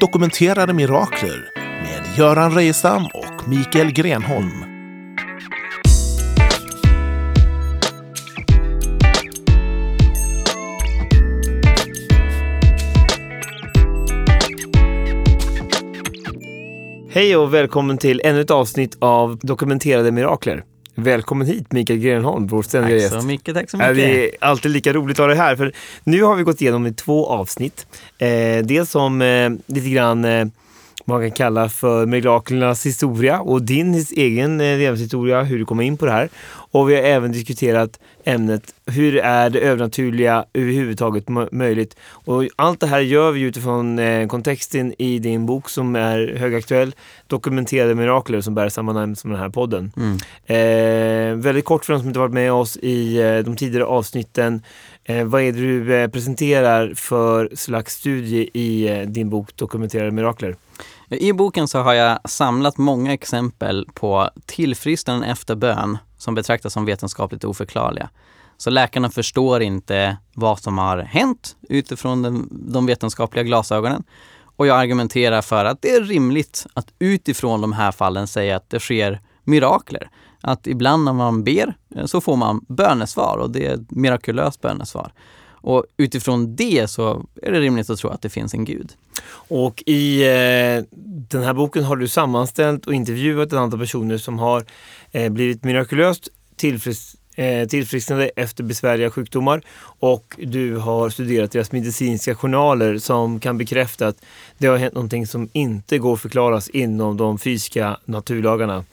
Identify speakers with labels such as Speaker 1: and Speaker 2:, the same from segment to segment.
Speaker 1: dokumenterade mirakler med Göran Reijestam och Mikael Grenholm.
Speaker 2: Hej och välkommen till ännu ett avsnitt av Dokumenterade mirakler. Välkommen hit Mikael Grenholm, vår ständiga
Speaker 3: Tack
Speaker 2: gäst.
Speaker 3: så mycket, tack så mycket.
Speaker 2: Det är alltid lika roligt att ha dig här. För nu har vi gått igenom i två avsnitt. Eh, dels om eh, lite grann eh, man kan kalla för miraklernas historia och din egen eh, levnadshistoria, hur du kom in på det här. Och vi har även diskuterat ämnet hur är det övernaturliga överhuvudtaget mö- möjligt? Och allt det här gör vi utifrån eh, kontexten i din bok som är högaktuell, Dokumenterade mirakler som bär samma namn som den här podden.
Speaker 3: Mm.
Speaker 2: Eh, väldigt kort för de som inte varit med oss i eh, de tidigare avsnitten. Eh, vad är det du eh, presenterar för slags studie i din bok Dokumenterade mirakler?
Speaker 3: I boken så har jag samlat många exempel på tillfrisknanden efter bön som betraktas som vetenskapligt oförklarliga. Så läkarna förstår inte vad som har hänt utifrån den, de vetenskapliga glasögonen. Och jag argumenterar för att det är rimligt att utifrån de här fallen säga att det sker mirakler. Att ibland när man ber eh, så får man bönesvar och det är ett mirakulöst bönesvar. Och utifrån det så är det rimligt att tro att det finns en gud.
Speaker 2: Och i eh, den här boken har du sammanställt och intervjuat ett antal personer som har eh, blivit mirakulöst tillfrisk, eh, tillfrisknade efter besvärliga sjukdomar och du har studerat deras medicinska journaler som kan bekräfta att det har hänt någonting som inte går att förklaras inom de fysiska naturlagarna.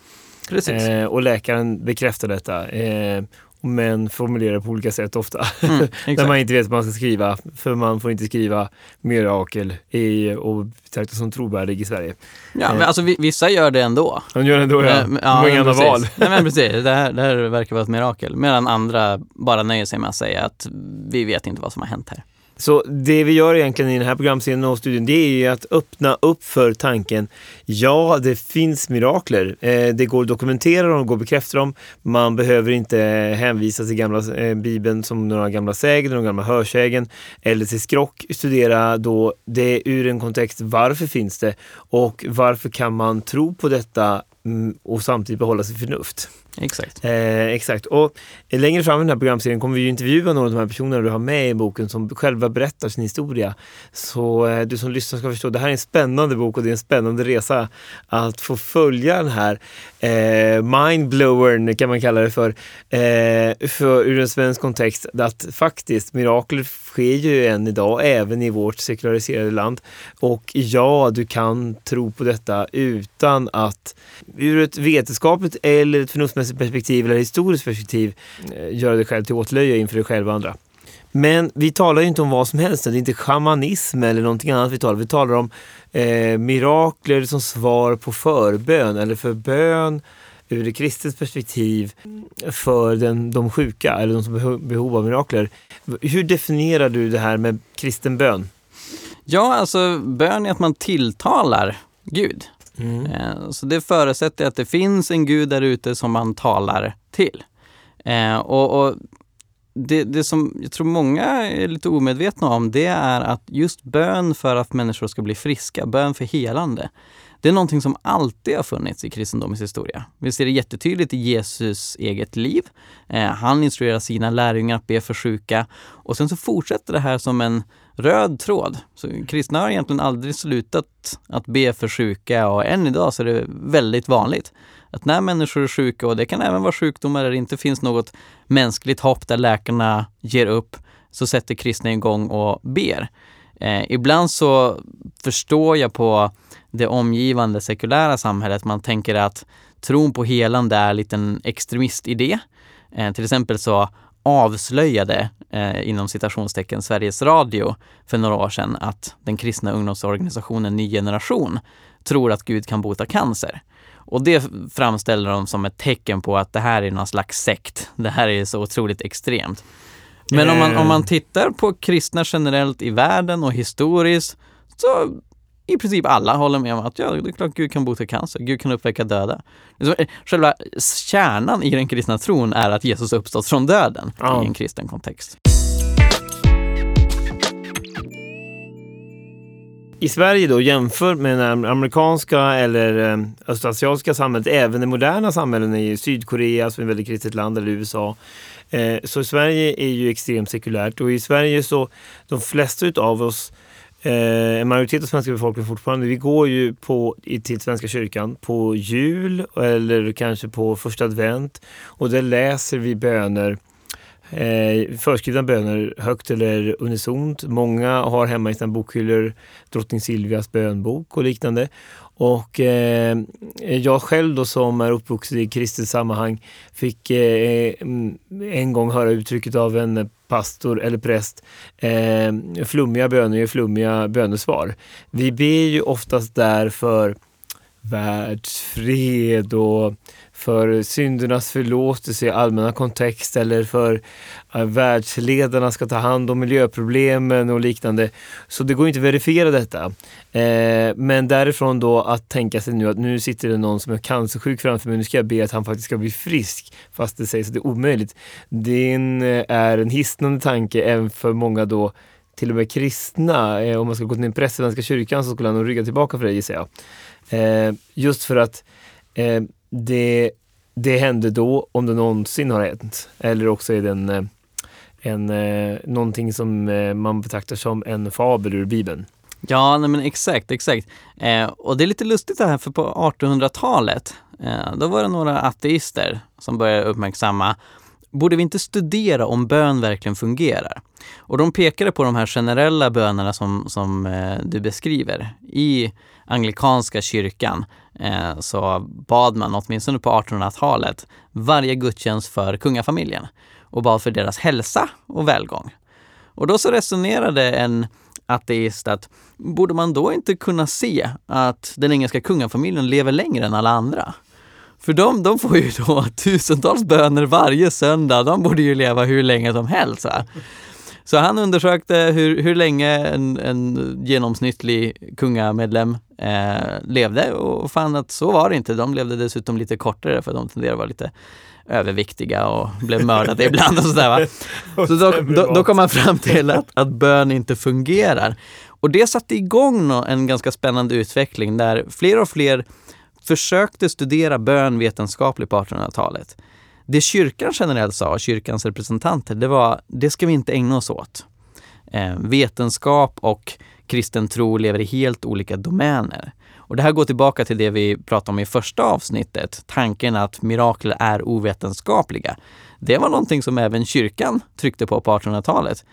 Speaker 3: Precis.
Speaker 2: Eh, och läkaren bekräftar detta. Eh, men formulerar på olika sätt ofta.
Speaker 3: Mm,
Speaker 2: När man inte vet vad man ska skriva. För man får inte skriva mirakel i, och betraktas som trovärdig i Sverige.
Speaker 3: Ja, men alltså vi- vissa gör det ändå.
Speaker 2: De gör det ändå ja.
Speaker 3: Eh, men-
Speaker 2: De har inga andra val.
Speaker 3: Nej, men precis. Det här, det här verkar vara ett mirakel. Medan andra bara nöjer sig med att säga att vi vet inte vad som har hänt här.
Speaker 2: Så det vi gör egentligen i den här programserien och studien det är ju att öppna upp för tanken. Ja, det finns mirakler. Eh, det går att dokumentera dem, det går att bekräfta dem. Man behöver inte hänvisa till gamla eh, Bibeln som några gamla sägner, några gamla hörsägen eller till skrock. Studera då det ur en kontext. Varför finns det? Och varför kan man tro på detta mm, och samtidigt behålla sitt förnuft?
Speaker 3: Exakt.
Speaker 2: Eh, exakt. Och längre fram i den här programserien kommer vi ju intervjua några av de här personerna du har med i boken som själva berättar sin historia. Så eh, du som lyssnar ska förstå, det här är en spännande bok och det är en spännande resa att få följa den här eh, mindblowern kan man kalla det för, eh, för ur en svensk kontext. Att faktiskt mirakler sker ju än idag, även i vårt sekulariserade land. Och ja, du kan tro på detta utan att ur ett vetenskapligt eller ett förnuftsmässigt perspektiv eller historiskt perspektiv eh, göra dig själv till åtlöje inför dig själv och andra. Men vi talar ju inte om vad som helst, det är inte shamanism eller någonting annat vi talar om. Vi talar om eh, mirakler som svar på förbön eller för bön ur ett kristet perspektiv för den, de sjuka eller de som har behov av mirakler. Hur definierar du det här med kristen bön?
Speaker 3: Ja, alltså bön är att man tilltalar Gud. Mm. Eh, Så det förutsätter att det finns en Gud där ute som man talar till. Eh, Och, och det, det som jag tror många är lite omedvetna om, det är att just bön för att människor ska bli friska, bön för helande, det är någonting som alltid har funnits i kristendomens historia. Vi ser det jättetydligt i Jesus eget liv. Eh, han instruerar sina lärjungar att be för sjuka och sen så fortsätter det här som en röd tråd. Så kristna har egentligen aldrig slutat att be för sjuka och än idag så är det väldigt vanligt att när människor är sjuka, och det kan även vara sjukdomar där det inte finns något mänskligt hopp där läkarna ger upp, så sätter kristna igång och ber. Eh, ibland så förstår jag på det omgivande sekulära samhället, man tänker att tron på helande är en liten extremistidé. Eh, till exempel så avslöjade eh, inom citationstecken Sveriges Radio för några år sedan att den kristna ungdomsorganisationen Ny Generation tror att Gud kan bota cancer. Och det framställer de som ett tecken på att det här är någon slags sekt. Det här är så otroligt extremt. Men om man, om man tittar på kristna generellt i världen och historiskt så i princip alla håller med om att ja, det är klart Gud kan bota cancer, Gud kan uppväcka döda. Eh, Själva kärnan i den kristna tron är att Jesus uppstått från döden
Speaker 2: Ja.
Speaker 3: i en kristen kontext.
Speaker 2: i Sverige då jämför med det amerikanska eller eh, östasiatiska samhället, även de moderna samhällen i Sydkorea som är ett väldigt kristet land eller USA. Eh, så Sverige är ju extremt sekulärt och i Sverige så de flesta utav oss Eh, en majoritet av svenska befolkningen fortfarande, vi går ju på, till Svenska kyrkan på jul eller kanske på första advent och där läser vi böner eh, förskrivna böner högt eller unisont. Många har hemma i sina bokhyllor drottning Silvias bönbok och liknande. Och eh, jag själv då som är uppvuxen i kristet sammanhang fick eh, mm, en gång höra uttrycket av en pastor eller präst, eh, flummiga böner ger flummiga bönesvar. Vi ber ju oftast där för världsfred och för syndernas förlåtelse i allmänna kontext eller för att världsledarna ska ta hand om miljöproblemen och liknande. Så det går inte att verifiera detta. Eh, men därifrån då att tänka sig nu att nu sitter det någon som är cancersjuk framför mig, nu ska jag be att han faktiskt ska bli frisk fast det sägs att det är omöjligt. Det eh, är en hisnande tanke även för många då till och med kristna. Eh, om man ska gå till en präst i Svenska kyrkan så skulle han nog rygga tillbaka för det gissar jag. Eh, just för att eh, det, det hände då, om det någonsin har hänt. Eller också är det en, eh, en, eh, någonting som eh, man betraktar som en fabel ur Bibeln.
Speaker 3: Ja, nej men exakt, exakt. Eh, och det är lite lustigt det här, för på 1800-talet, eh, då var det några ateister som började uppmärksamma Borde vi inte studera om bön verkligen fungerar? Och de pekade på de här generella bönerna som, som eh, du beskriver. I anglikanska kyrkan eh, så bad man, åtminstone på 1800-talet, varje gudstjänst för kungafamiljen och bad för deras hälsa och välgång. Och då så resonerade en ateist att borde man då inte kunna se att den engelska kungafamiljen lever längre än alla andra? För de, de får ju då tusentals böner varje söndag. De borde ju leva hur länge som helst. Va? Så han undersökte hur, hur länge en, en genomsnittlig kungamedlem eh, levde och fann att så var det inte. De levde dessutom lite kortare för de tenderade att vara lite överviktiga och blev mördade ibland och sådär. Va? Så då, då, då kom man fram till att, att bön inte fungerar. Och det satte igång en ganska spännande utveckling där fler och fler försökte studera bön vetenskapligt på 1800-talet. Det kyrkan generellt sa, kyrkans representanter, det var det ska vi inte ägna oss åt. Eh, vetenskap och kristen tro lever i helt olika domäner. Och det här går tillbaka till det vi pratade om i första avsnittet, tanken att mirakler är ovetenskapliga. Det var någonting som även kyrkan tryckte på på 1800-talet.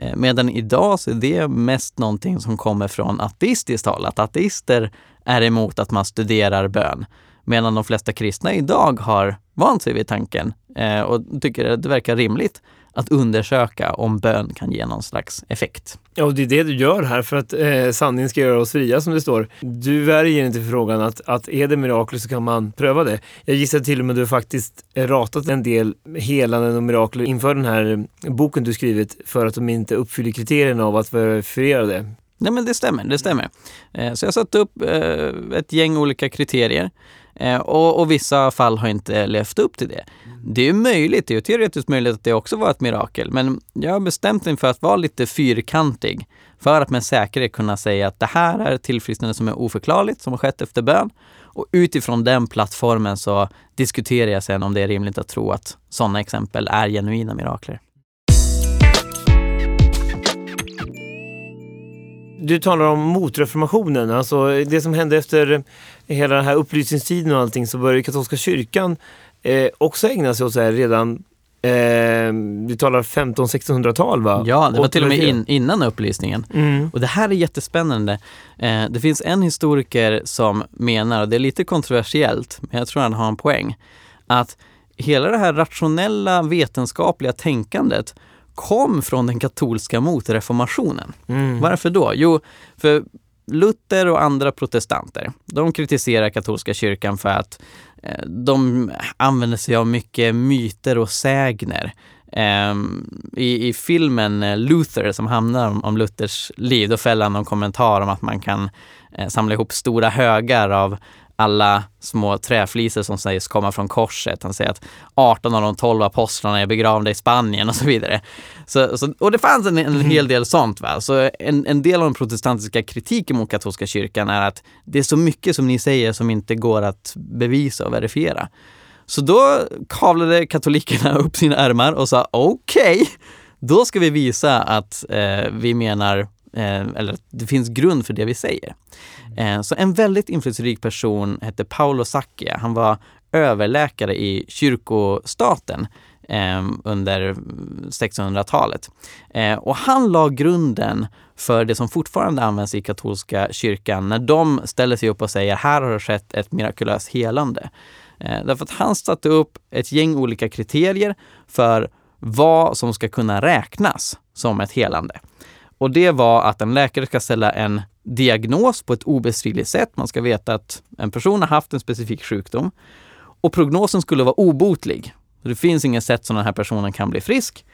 Speaker 3: Eh, medan idag så är det mest någonting som kommer från ateistiskt håll, att ateister är emot att man studerar bön. Medan de flesta kristna idag har vant sig vid tanken eh, och tycker att det verkar rimligt att undersöka om bön kan ge någon slags effekt.
Speaker 2: Ja, och det är det du gör här för att eh, sanningen ska göra oss fria som det står. Du värjer inte för frågan att, att är det mirakler så kan man pröva det. Jag gissar till och med att du faktiskt ratat en del helanden och mirakler inför den här boken du skrivit för att de inte uppfyller kriterierna av att verifiera det.
Speaker 3: Nej men det stämmer, det stämmer. Eh, så jag satte upp eh, ett gäng olika kriterier eh, och, och, vissa fall har inte levt upp till det. Det är möjligt, det är teoretiskt möjligt att det också var ett mirakel, men jag har bestämt mig för att vara lite fyrkantig för att med säkerhet kunna säga att det här är ett tillfrisknande som är oförklarligt, som har skett efter bön. Och utifrån den plattformen så diskuterar jag sen om det är rimligt att tro att sådana exempel är genuina mirakler.
Speaker 2: Du talar om motreformationen, alltså det som hände efter hela den här upplysningstiden och allting så började katolska kyrkan eh, också ägna sig åt så här redan Eh, vi talar 1500-1600-tal va?
Speaker 3: Ja, det var till och med in, innan upplysningen. Mm. Och det här är jättespännande. Eh, det finns en historiker som menar, och det är lite kontroversiellt, men jag tror han har en poäng, att hela det här rationella vetenskapliga tänkandet kom från den katolska motreformationen. Mm. Varför då? Jo, för Luther och andra protestanter, de kritiserar katolska kyrkan för att eh, de använder sig av mycket myter och sägner. Eh, i, I filmen eh, Luther som handlar om, om Luthers liv, då fäller han någon kommentar om att man kan eh, samla ihop stora högar av alla små träflisor som sägs komma från korset. Han säger att 18 av de 12 apostlarna är begravda i Spanien och så vidare. Så, så och det fanns en, en hel del sånt. Va? Så en, en del av den protestantiska kritiken mot katolska kyrkan är att det är så mycket som ni säger som inte går att bevisa och verifiera. Så då kavlade katolikerna upp sina ärmar och sa okej, okay, då ska vi visa att eh, vi menar, eller att det finns grund för det vi säger. Eh, så en väldigt inflytelserik person hette Paolo Sacchia. Han var överläkare i kyrkostaten eh, under 1600-talet. Eh, och han la grunden för det som fortfarande används i katolska kyrkan när de ställer sig upp och säger här har det skett ett mirakulöst helande. Eh, därför att han satte upp ett gäng olika kriterier för vad som ska kunna räknas som ett helande. Och det var att en läkare ska ställa en diagnos på ett obestridligt sätt. Man ska veta att en person har haft en specifik sjukdom och prognosen skulle vara obotlig. Det finns inget sätt som den här personen kan bli frisk.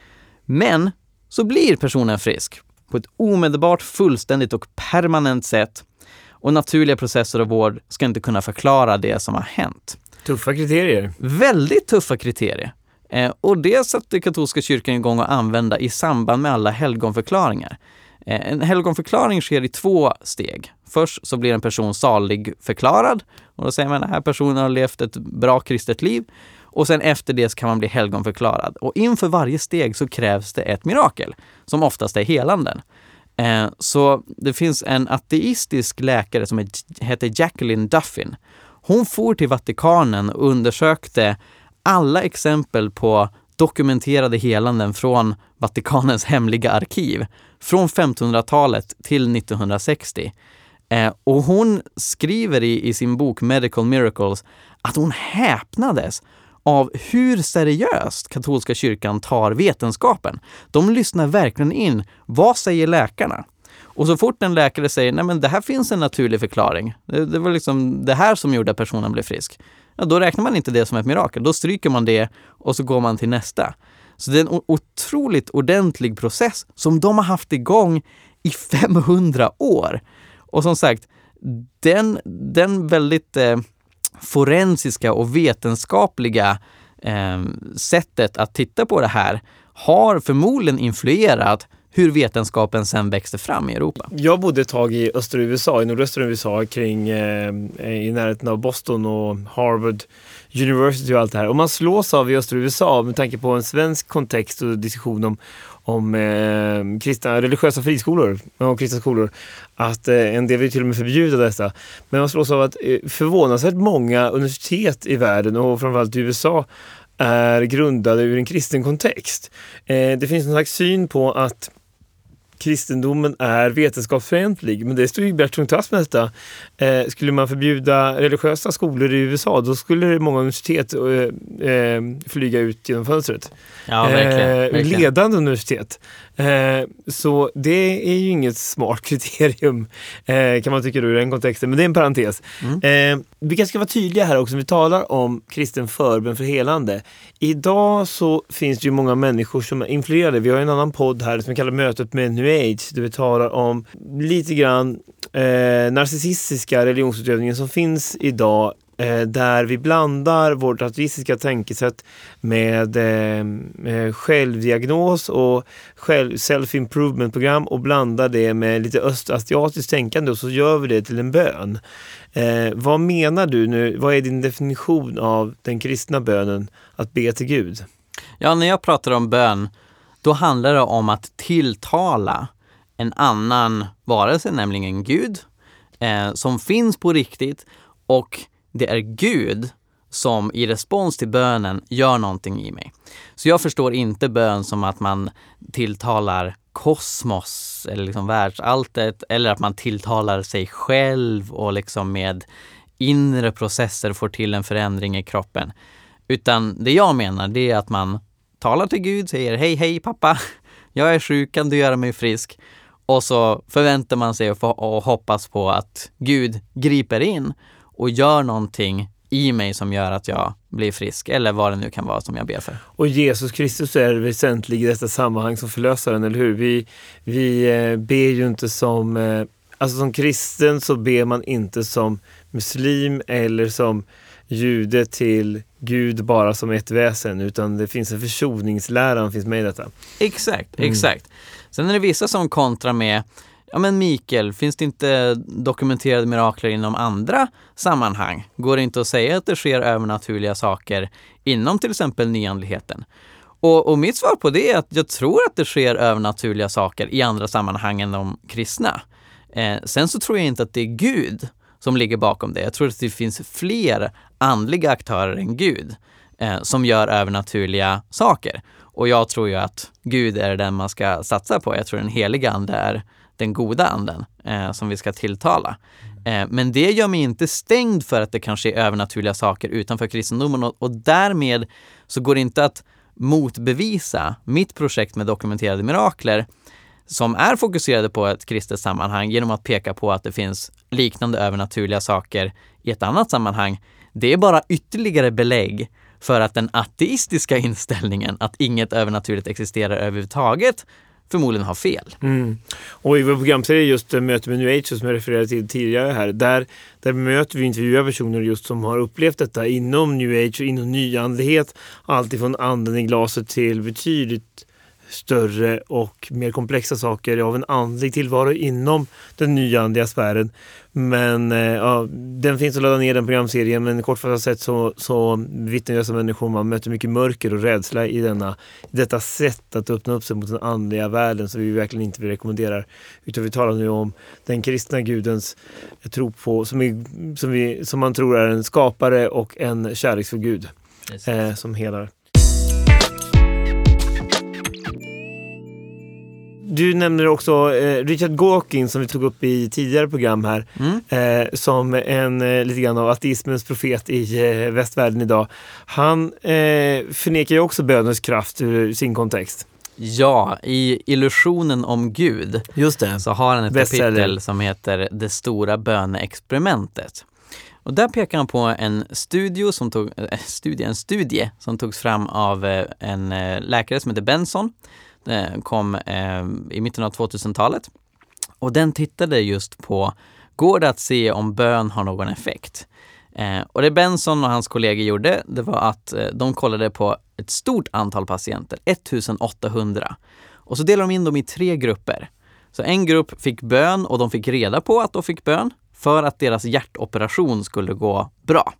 Speaker 3: Men så blir personen frisk på ett omedelbart, fullständigt och permanent sätt. Och naturliga processer och vård ska inte kunna förklara det som har hänt.
Speaker 2: Tuffa kriterier.
Speaker 3: Väldigt tuffa kriterier. Eh, och det satte katolska kyrkan igång att använda i samband med alla helgonförklaringar. Eh, en helgonförklaring sker i två steg. Först så blir en person salig förklarad och då säger man att den här personen har levt ett bra kristet liv. Och sen efter det så kan man bli helgonförklarad. Och inför varje steg så krävs det ett mirakel, som oftast är helanden. Eh, så det finns en ateistisk läkare som heter Jacqueline Duffin. Hon for till Vatikanen och undersökte alla exempel på dokumenterade helanden från Vatikanens hemliga arkiv från 1500-talet till 1960. Eh, och hon skriver i, i sin bok Medical Miracles att hon häpnades av hur seriöst katolska kyrkan tar vetenskapen. De lyssnar verkligen in. Vad säger läkarna? Och så fort en läkare säger nej men det här finns en naturlig förklaring. Det, det var liksom det här som gjorde att personen blev frisk. Ja, då räknar man inte det som ett mirakel. Då stryker man det och så går man till nästa. Så det är en otroligt ordentlig process som de har haft igång i 500 år. Och som sagt, den, den väldigt eh, forensiska och vetenskapliga eh, sättet att titta på det här har förmodligen influerat hur vetenskapen sen växte fram i Europa.
Speaker 2: Jag bodde ett tag i östra USA, i nordöstra USA, kring, eh, i närheten av Boston och Harvard University och allt det här. Och man slås av i östra USA med tanke på en svensk kontext och diskussion om, om eh, kristna, religiösa friskolor och kristna skolor. Att eh, en del vill till och med förbjuda dessa. Men man slås av att eh, förvånansvärt många universitet i världen och framförallt i USA är grundade ur en kristen kontext. Eh, det finns en slags syn på att kristendomen är vetenskapsfientlig. Men det står ju Bert Trast med detta. Eh, skulle man förbjuda religiösa skolor i USA då skulle många universitet eh, eh, flyga ut genom fönstret.
Speaker 3: Ja, verkligen,
Speaker 2: eh, verkligen. Ledande universitet. Eh, så det är ju inget smart kriterium eh, kan man tycka då i den kontexten, men det är en parentes. Mm. vi kanske ska vara tydliga här också, vi talar om kristen förbön för helande. Idag så finns det ju många människor som är influerade. Vi har en annan podd här som vi kallar Mötet med New Age, där vi talar om lite grann eh, narcissistiska religionsutövningen som finns idag eh, där vi blandar vårt ateistiska tänkesätt med eh, självdiagnos och self-improvement program och blandar det med lite östasiatiskt tänkande och så gör vi det till en bön. Eh, vad menar du nu? Vad är din definition av den kristna bönen, att be till Gud?
Speaker 3: Ja, när jag pratar om bön, då handlar det om att tilltala en annan varelse, nämligen Gud, eh, som finns på riktigt och det är Gud som i respons till bönen gör någonting i mig. Så jag förstår inte bön som att man tilltalar kosmos eller liksom världsalltet eller att man tilltalar sig själv och liksom med inre processer får till en förändring i kroppen. Utan det jag menar det är att man talar till Gud, säger hej hej pappa, jag är sjuk, kan du göra mig frisk? Och så förväntar man sig och hoppas på att Gud griper in och gör någonting i mig som gör att jag blir frisk eller vad det nu kan vara som jag ber för.
Speaker 2: Och Jesus Kristus är väsentlig i detta sammanhang som förlösaren, eller hur? Vi, vi eh, ber ju inte som eh, Alltså som kristen så ber man inte som muslim eller som jude till Gud bara som ett väsen utan det finns en försoningsläran finns med i detta.
Speaker 3: Exakt, mm. exakt. Sen är det vissa som kontrar med Ja men Mikael, finns det inte dokumenterade mirakler inom andra sammanhang? Går det inte att säga att det sker övernaturliga saker inom till exempel nyandligheten? Och, och, mitt svar på det är att jag tror att det sker övernaturliga saker i andra sammanhang än de kristna. Eh, sen så tror jag inte att det är Gud som ligger bakom det. Jag tror att det finns fler andliga aktörer än Gud eh, som gör övernaturliga saker. Och jag tror ju att Gud är den man ska satsa på. Jag tror den heliga ande är den goda anden eh, som vi ska tilltala. Eh, men det gör mig inte stängd för att det kan ske övernaturliga saker utanför kristendomen och, och därmed så går det inte att motbevisa mitt projekt med dokumenterade mirakler som är fokuserade på ett kristet sammanhang genom att peka på att det finns liknande övernaturliga saker i ett annat sammanhang. Det är bara ytterligare belägg för att den ateistiska inställningen att inget övernaturligt existerar överhuvudtaget förmodligen har fel.
Speaker 2: Mm. Och i vår programserie just eh, Möte med New Age som jag refererade till tidigare här, där, där möter vi intervjuar personer just som har upplevt detta inom New Age och inom nyandlighet. Alltifrån anden i glaset till betydligt större och mer komplexa saker av en andlig tillvaro inom den nyandliga sfären. Men eh, ja, den finns att ladda ner den programserien men kortfattat sett så, så vittnar dessa människor man möter mycket mörker och rädsla i denna, detta sätt att öppna upp sig mot den andliga världen som vi verkligen inte vill rekommendera. Utan vi talar nu om den kristna gudens tro på, som, är, som, vi, som man tror är en skapare och en kärleksfull gud eh, som helar. Du nämner också eh, Richard Dawkins som vi tog upp i tidigare program här. Mm. Eh, som en eh, lite grann av ateismens profet i eh, västvärlden idag. Han eh, förnekar ju också bönens kraft ur sin kontext.
Speaker 3: Ja, i Illusionen om Gud
Speaker 2: Just det.
Speaker 3: så har han ett Bestseller. kapitel som heter Det stora böneexperimentet. Och där pekar han på en, studio som tog, äh, studie, en studie som togs fram av en läkare som heter Benson Eh, Eh, kom eh, i mitten av 2000-talet. Och den tittade just på, går det att se om bön har någon effekt? Eh, och det Benson och hans kollegor gjorde, det var att eh, de kollade på ett stort antal patienter, 1800. Och så delade de in dem i tre grupper. Så en grupp fick bön och de fick reda på att de fick bön för att deras hjärtoperation skulle gå bra.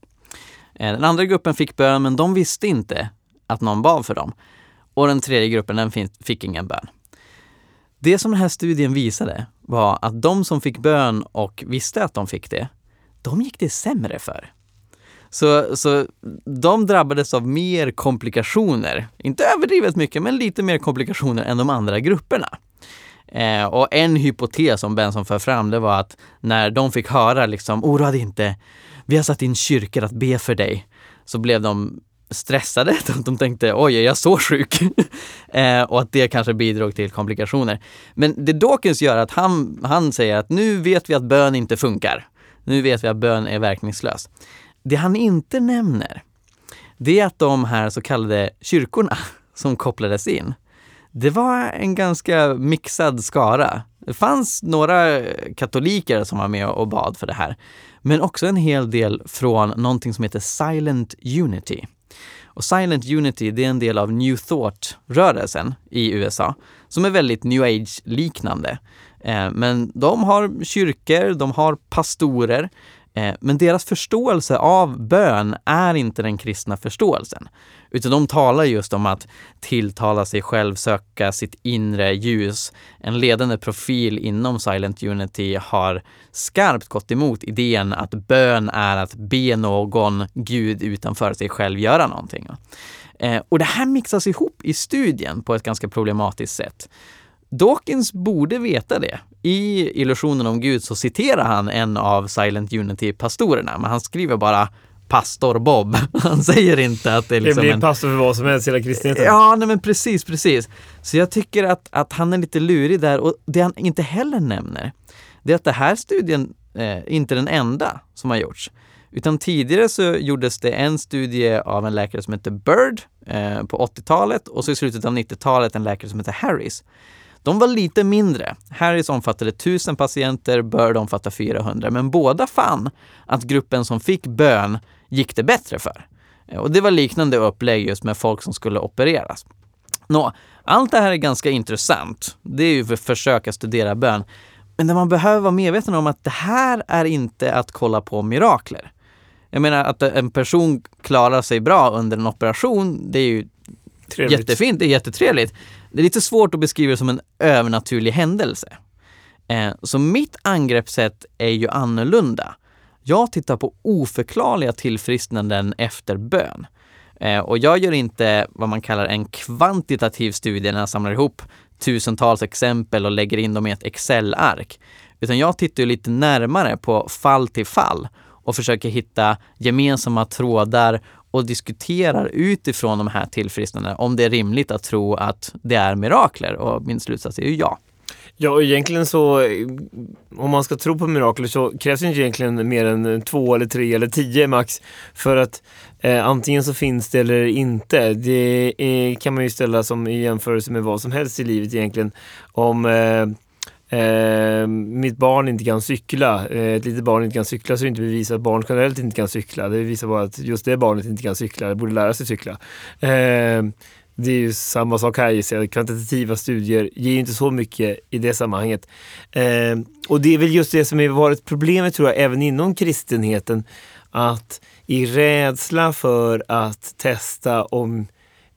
Speaker 3: Eh, den andra gruppen fick bön men de visste inte att någon bad för dem. Och den tredje gruppen, den fick ingen bön. Det som den här studien visade var att de som fick bön och visste att de fick det, de gick det sämre för. Så, så de drabbades av mer komplikationer. Inte överdrivet mycket, men lite mer komplikationer än de andra grupperna. Eh, och en hypotes som Benson för fram, det var att när de fick höra liksom, oroa dig inte, vi har satt in kyrkor att be för dig, så blev de stressade. De tänkte oj, är jag så sjuk? eh, och att det kanske bidrog till komplikationer. Men det Dawkins gör att han, han säger att nu vet vi att bön inte funkar. Nu vet vi att bön är verkningslös. Det han inte nämner, det är att de här så kallade kyrkorna som kopplades in, det var en ganska mixad skara. Det fanns några katoliker som var med och bad för det här, men också en hel del från någonting som heter Silent Unity. Och Silent Unity, det är en del av New Thought-rörelsen i USA som är väldigt new age-liknande. Eh, men de har kyrkor, de har pastorer, Eh, men deras förståelse av bön är inte den kristna förståelsen. Utan de talar just om att tilltala sig själv, söka sitt inre ljus. En ledande profil inom Silent Unity har skarpt gått emot idén att bön är att be någon gud utanför sig själv göra någonting. Eh, och det här mixas ihop i studien på ett ganska problematiskt sätt. Dawkins borde veta det. I Illusionen om Gud så citerar han en av Silent Unity-pastorerna, men han skriver bara pastor Bob. Han säger inte att det är liksom
Speaker 2: Det blir en pastor för vad som helst, hela kristenheten.
Speaker 3: Ja, nej men precis, precis. Så jag tycker att, att han är lite lurig där och det han inte heller nämner, det är att den här studien eh, inte är den enda som har gjorts. Utan tidigare så gjordes det en studie av en läkare som heter Bird eh, på 80-talet och så i slutet av 90-talet en läkare som heter Harris. De var lite mindre. Harris omfattade 1000 patienter, Bird omfattar 400. Men båda fann att gruppen som fick bön gick det bättre för. Och det var liknande upplägg just med folk som skulle opereras. Nå, allt det här är ganska intressant. Det är ju för försök att studera bön. Men det man behöver vara medveten om att det här är inte att kolla på mirakler. Jag menar att en person klarar sig bra under en operation, det är ju Trevligt. jättefint, det är jättetrevligt. Det är lite svårt att beskriva det som en övernaturlig händelse. Eh, så mitt angreppssätt är ju annorlunda. Jag tittar på oförklarliga tillfrisknanden efter bön. Eh, och jag gör inte vad man kallar en kvantitativ studie när jag samlar ihop tusentals exempel och lägger in dem i ett Excel-ark. Utan jag tittar lite närmare på fall till fall och försöker hitta gemensamma trådar och diskuterar utifrån de här tillfrisknandena om det är rimligt att tro att det är mirakler. Och min slutsats är ju ja.
Speaker 2: Ja, och egentligen så om man ska tro på mirakler så krävs det egentligen mer än två eller tre eller tio max för att eh, antingen så finns det eller inte. Det är, kan man ju ställa som i jämförelse med vad som helst i livet egentligen. Om eh, Eh, mitt barn inte kan cykla, eh, ett litet barn inte kan cykla så är det inte bevisat att barn generellt inte kan cykla. Det visar bara att just det barnet inte kan cykla, det borde lära sig cykla. Eh, det är ju samma sak här gissar jag. Kvantitativa studier ger ju inte så mycket i det sammanhanget. Eh, och det är väl just det som har varit problemet tror jag även inom kristenheten. Att i rädsla för att testa om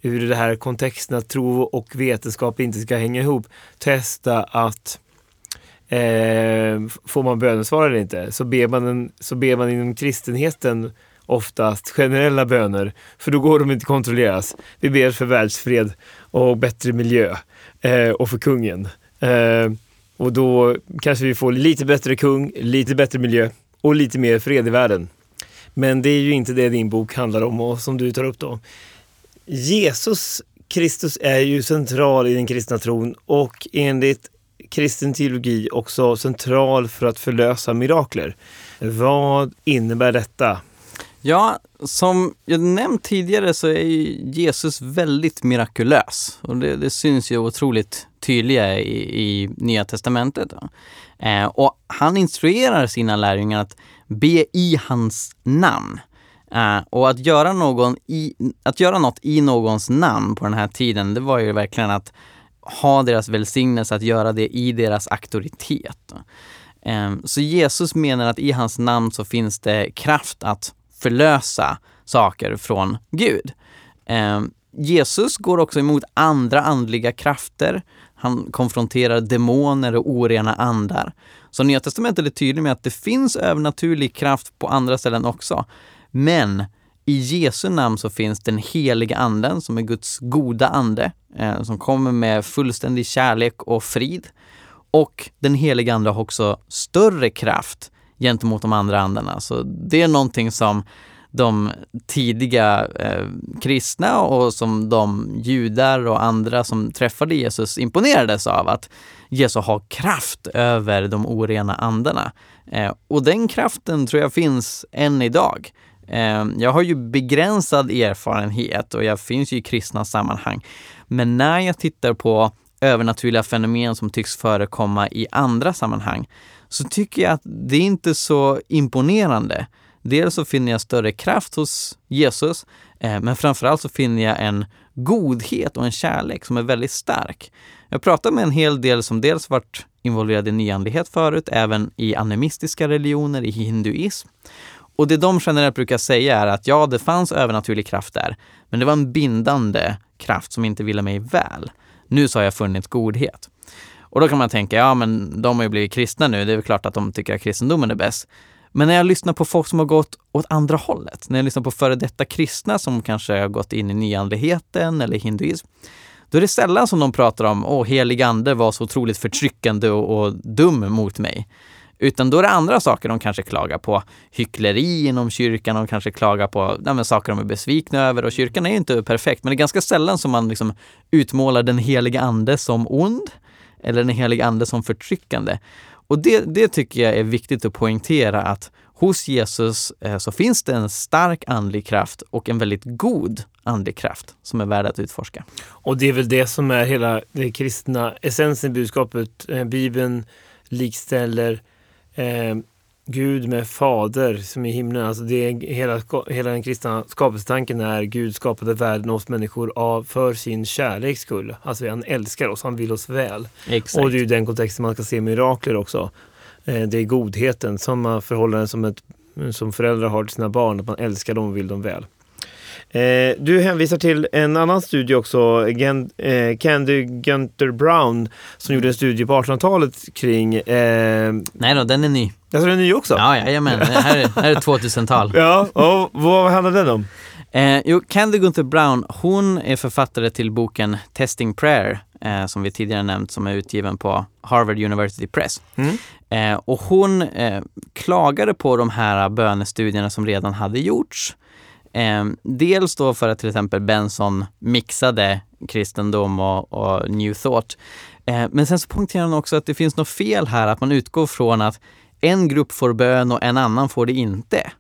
Speaker 2: hur det här kontexten att tro och vetenskap inte ska hänga ihop. Testa att eh, får man bönesvar eller inte? Så ber man, en, så ber man inom kristenheten oftast generella böner, för då går de inte kontrolleras. Vi ber för världsfred och bättre miljö eh, och för kungen. Eh, och då kanske vi får lite bättre kung, lite bättre miljö och lite mer fred i världen. Men det är ju inte det din bok handlar om och som du tar upp då. Jesus Kristus är ju central i den kristna tron och enligt kristen teologi också central för att förlösa mirakler. Vad innebär detta?
Speaker 3: Ja, som jag nämnt tidigare så är Jesus väldigt mirakulös och det, det syns ju otroligt tydliga i, i Nya Testamentet. Eh, och han instruerar sina lärjungar att be i hans namn. Uh, och att göra, någon i, att göra något i någons namn på den här tiden, det var ju verkligen att ha deras välsignelse, att göra det i deras auktoritet. Ehm, så Jesus menar att i hans namn så finns det kraft att förlösa saker från Gud. Ehm, Jesus går också emot andra andliga krafter. Han konfronterar demoner och orena andar. Så Nya Testamentet är tydligt med att det finns övernaturlig kraft på andra ställen också. Men i Jesu namn så finns den heliga anden som är Guds goda ande eh, som kommer med fullständig kärlek och frid. Och den heliga ande har också större kraft gentemot de andra andarna. Så det är någonting som de tidiga eh, kristna och som de judar och andra som träffade Jesus imponerades av att Jesus har kraft över de orena andarna. Eh, och den kraften tror jag finns än idag. Ehm, jag har ju begränsad erfarenhet och jag finns ju i kristna sammanhang. Men när jag tittar på övernaturliga fenomen som tycks förekomma i andra sammanhang så tycker jag att det är inte så imponerande. Dels så finner jag större kraft hos Jesus, eh, men framförallt så finner jag en godhet och en kärlek som är väldigt stark. Jag pratar med en hel del som dels varit involverade i nyandlighet förut, även i animistiska religioner, i hinduism. Och det de generellt brukar säga är att ja, det fanns övernaturlig kraft där, men det var en bindande kraft som inte ville mig väl. Nu så har jag funnit godhet. Och då kan man tänka, ja men de har ju blivit kristna nu, det är väl klart att de tycker att kristendomen är bäst. Men när jag lyssnar på folk som har gått åt andra hållet, när jag lyssnar på före detta kristna som kanske har gått in i nyandligheten eller hinduism, då är det sällan som de pratar om åh, helig ande var så otroligt förtryckande och, och dum mot mig. Utan då är det andra saker de kanske klagar på. Hyckleri inom kyrkan, de kanske klagar på ja, saker de är besvikna över. Och kyrkan är ju inte perfekt, men det är ganska sällan som man liksom utmålar den heliga ande som ond eller den heliga ande som förtryckande. Och det, det tycker jag är viktigt att poängtera att hos Jesus eh, så finns det en stark andlig kraft och en väldigt god andlig kraft som är värd att utforska.
Speaker 2: Och det är väl det som är hela det kristna essensen i budskapet. Eh, Bibeln likställer eh, Gud med Fader som i himlen. Alltså det är hela, hela den kristna skapelsetanken är Gud skapade världen och oss människor av, för sin kärleks skull. Alltså han älskar oss, han vill oss väl.
Speaker 3: Exakt.
Speaker 2: Och det är ju den kontexten man ska se mirakler också. Eh, det är godheten, samma förhållande som, ett, som föräldrar har till sina barn, att man älskar dem och vill dem väl. Eh, du hänvisar till en annan studie också, Gen, eh, Candy Gunter Brown, som gjorde en studie på 1800-talet kring... Eh,
Speaker 3: Nej då, den är ny.
Speaker 2: alltså den är ny också?
Speaker 3: Ja, jajamän. Det här är, här är 2000-tal.
Speaker 2: Ja, och vad handlar den om?
Speaker 3: Eh, jo, Candy Gunther Brown, hon är författare till boken Testing Prayer, eh, som vi tidigare nämnt, som är utgiven på Harvard University Press.
Speaker 2: Mm.
Speaker 3: Eh, och hon eh, klagade på de här bönestudierna som redan hade gjorts. Eh, dels då för att till exempel Benson mixade kristendom och, och new thought. Eh, men sen så poängterar hon också att det finns något fel här, att man utgår från att en grupp får bön och en annan får det inte.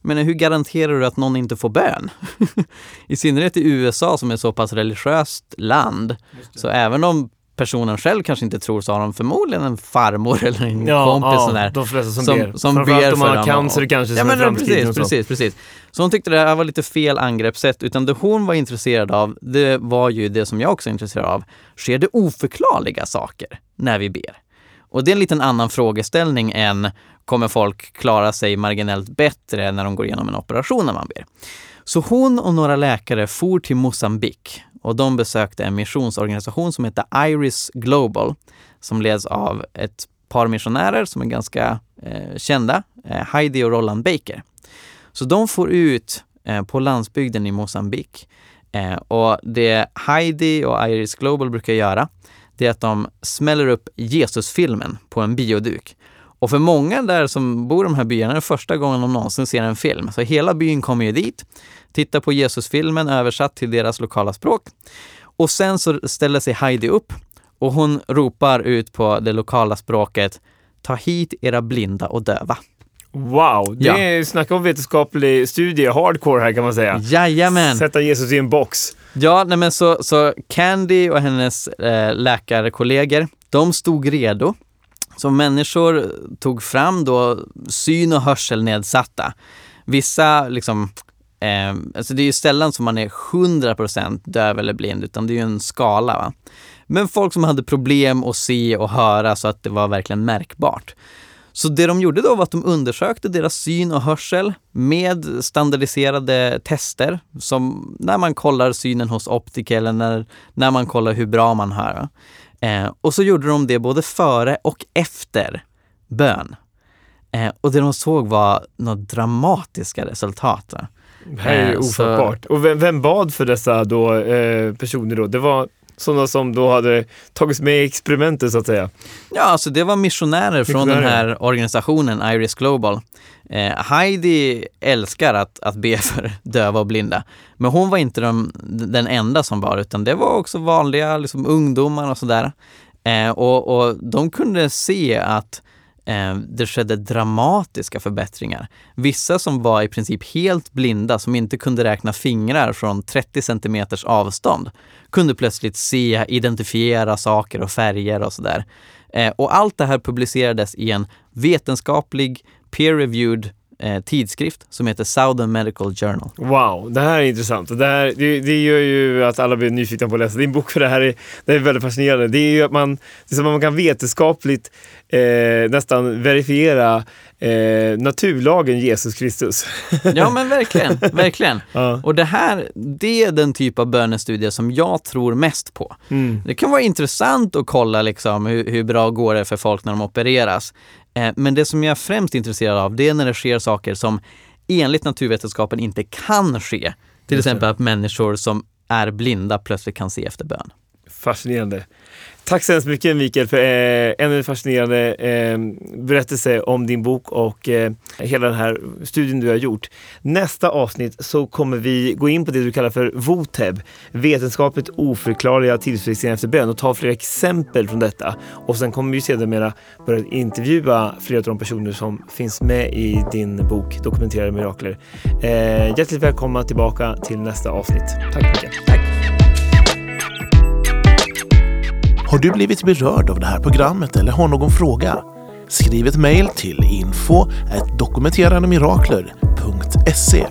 Speaker 3: Men hur garanterar du att någon inte får bön? I synnerhet i USA som är så pass religiöst land. Så även om personen själv kanske inte tror så har de förmodligen en farmor eller en kompis sådär,
Speaker 2: de flesta som,
Speaker 3: som,
Speaker 2: ber.
Speaker 3: som
Speaker 2: Framförallt
Speaker 3: ber
Speaker 2: om man har
Speaker 3: dem.
Speaker 2: cancer kanske
Speaker 3: Ja, men
Speaker 2: framtiden
Speaker 3: precis, precis, precis. Så hon tyckte det här var lite fel angreppssätt, utan det hon var intresserad av, det var ju det som jag också är intresserad av. Sker det oförklarliga saker när vi ber? Och det är en liten annan frågeställning än kommer folk klara sig marginellt bättre när de går igenom en operation när man ber? Så hon och några läkare for till Mosambik och de besökte en missionsorganisation som heter Iris Global som leds av ett par missionärer som är ganska eh, kända, eh, Heidi och Roland Baker. Så de får ut eh, på landsbygden i Mosambik eh, och det Heidi och Iris Global brukar göra det är att de smäller upp Jesusfilmen på en bioduk. Och för många där som bor i de här byarna är det första gången de någonsin ser en film. Så hela byn kommer ju dit, tittar på Jesusfilmen översatt till deras lokala språk. Och sen så ställer sig Heidi upp och hon ropar ut på det lokala språket Ta hit era blinda och döva.
Speaker 2: Wow, det
Speaker 3: Ja.
Speaker 2: är snacka om vetenskaplig studie, hardcore här kan man säga.
Speaker 3: Jajamän!
Speaker 2: Sätta Jesus i en box.
Speaker 3: Ja, nej men så, så Candy och hennes eh, läkarkollegor, de stod redo. Så människor tog fram då syn och hörselnedsatta. Vissa liksom, eh, alltså det är ju sällan som man är 100% döv eller blind, utan det är ju en skala. Va? Men folk som hade problem att se och höra så att det var verkligen märkbart. Så det de gjorde då var att de undersökte deras syn och hörsel med standardiserade tester, som när man kollar synen hos optiker eller när, när man kollar hur bra man hör. Eh, och så gjorde de det både före och efter bön. Eh, och det de såg var några dramatiska resultat.
Speaker 2: Det här är
Speaker 3: Eh,
Speaker 2: ofattbart. Och vem, vem bad för dessa då, eh, personer då? Det var sådana som då hade tagits med i experimentet så att säga.
Speaker 3: Ja, alltså det var missionärer från den här organisationen Iris Global. Eh, Heidi älskar att, att be för döva och blinda. Men hon var inte de, den enda som var, utan det var också vanliga liksom, ungdomar och sådär. Eh, och, och de kunde se att Eh, det skedde dramatiska förbättringar. Vissa som var i princip helt blinda, som inte kunde räkna fingrar från 30 centimeters avstånd, kunde plötsligt se, identifiera saker och färger och sådär. Eh, och allt det här publicerades i en vetenskaplig, peer-reviewed eh, tidskrift som heter Southern Medical Journal.
Speaker 2: Wow, det här är intressant. Det, här, det, det gör ju att alla blir nyfikna på att läsa din bok för det här är, det är väldigt fascinerande. Det är ju att man, det är som man kan vetenskapligt eh, nästan verifiera eh, naturlagen Jesus Kristus.
Speaker 3: Ja men verkligen, verkligen.
Speaker 2: Ja.
Speaker 3: Och det här, det är den typ av bönestudier som jag tror mest på.
Speaker 2: Mm.
Speaker 3: Det kan vara intressant att kolla liksom hur, hur bra går det för folk när de opereras. Eh, men det som jag är främst intresserad av, det är när det sker saker som enligt naturvetenskapen inte kan ske. Till exempel att människor som är blinda plötsligt kan se efter bön.
Speaker 2: Fascinerande. Tack så hemskt mycket Mikael för eh, ännu en fascinerande eh, berättelse om din bok och eh, hela den här studien du har gjort. Nästa avsnitt så kommer vi gå in på det du kallar för VOTEB, vetenskapligt oförklarliga tillfrisknande efter bön och ta flera exempel från detta. Och sen kommer vi sedermera börja intervjua flera av de personer som finns med i din bok Dokumenterade mirakler. Eh, hjärtligt välkomna tillbaka till nästa avsnitt. Tack Mikael.
Speaker 3: Tack.
Speaker 1: Har du blivit berörd av det här programmet eller har någon fråga? Skriv ett mejl till info dokumenterandemirakler.se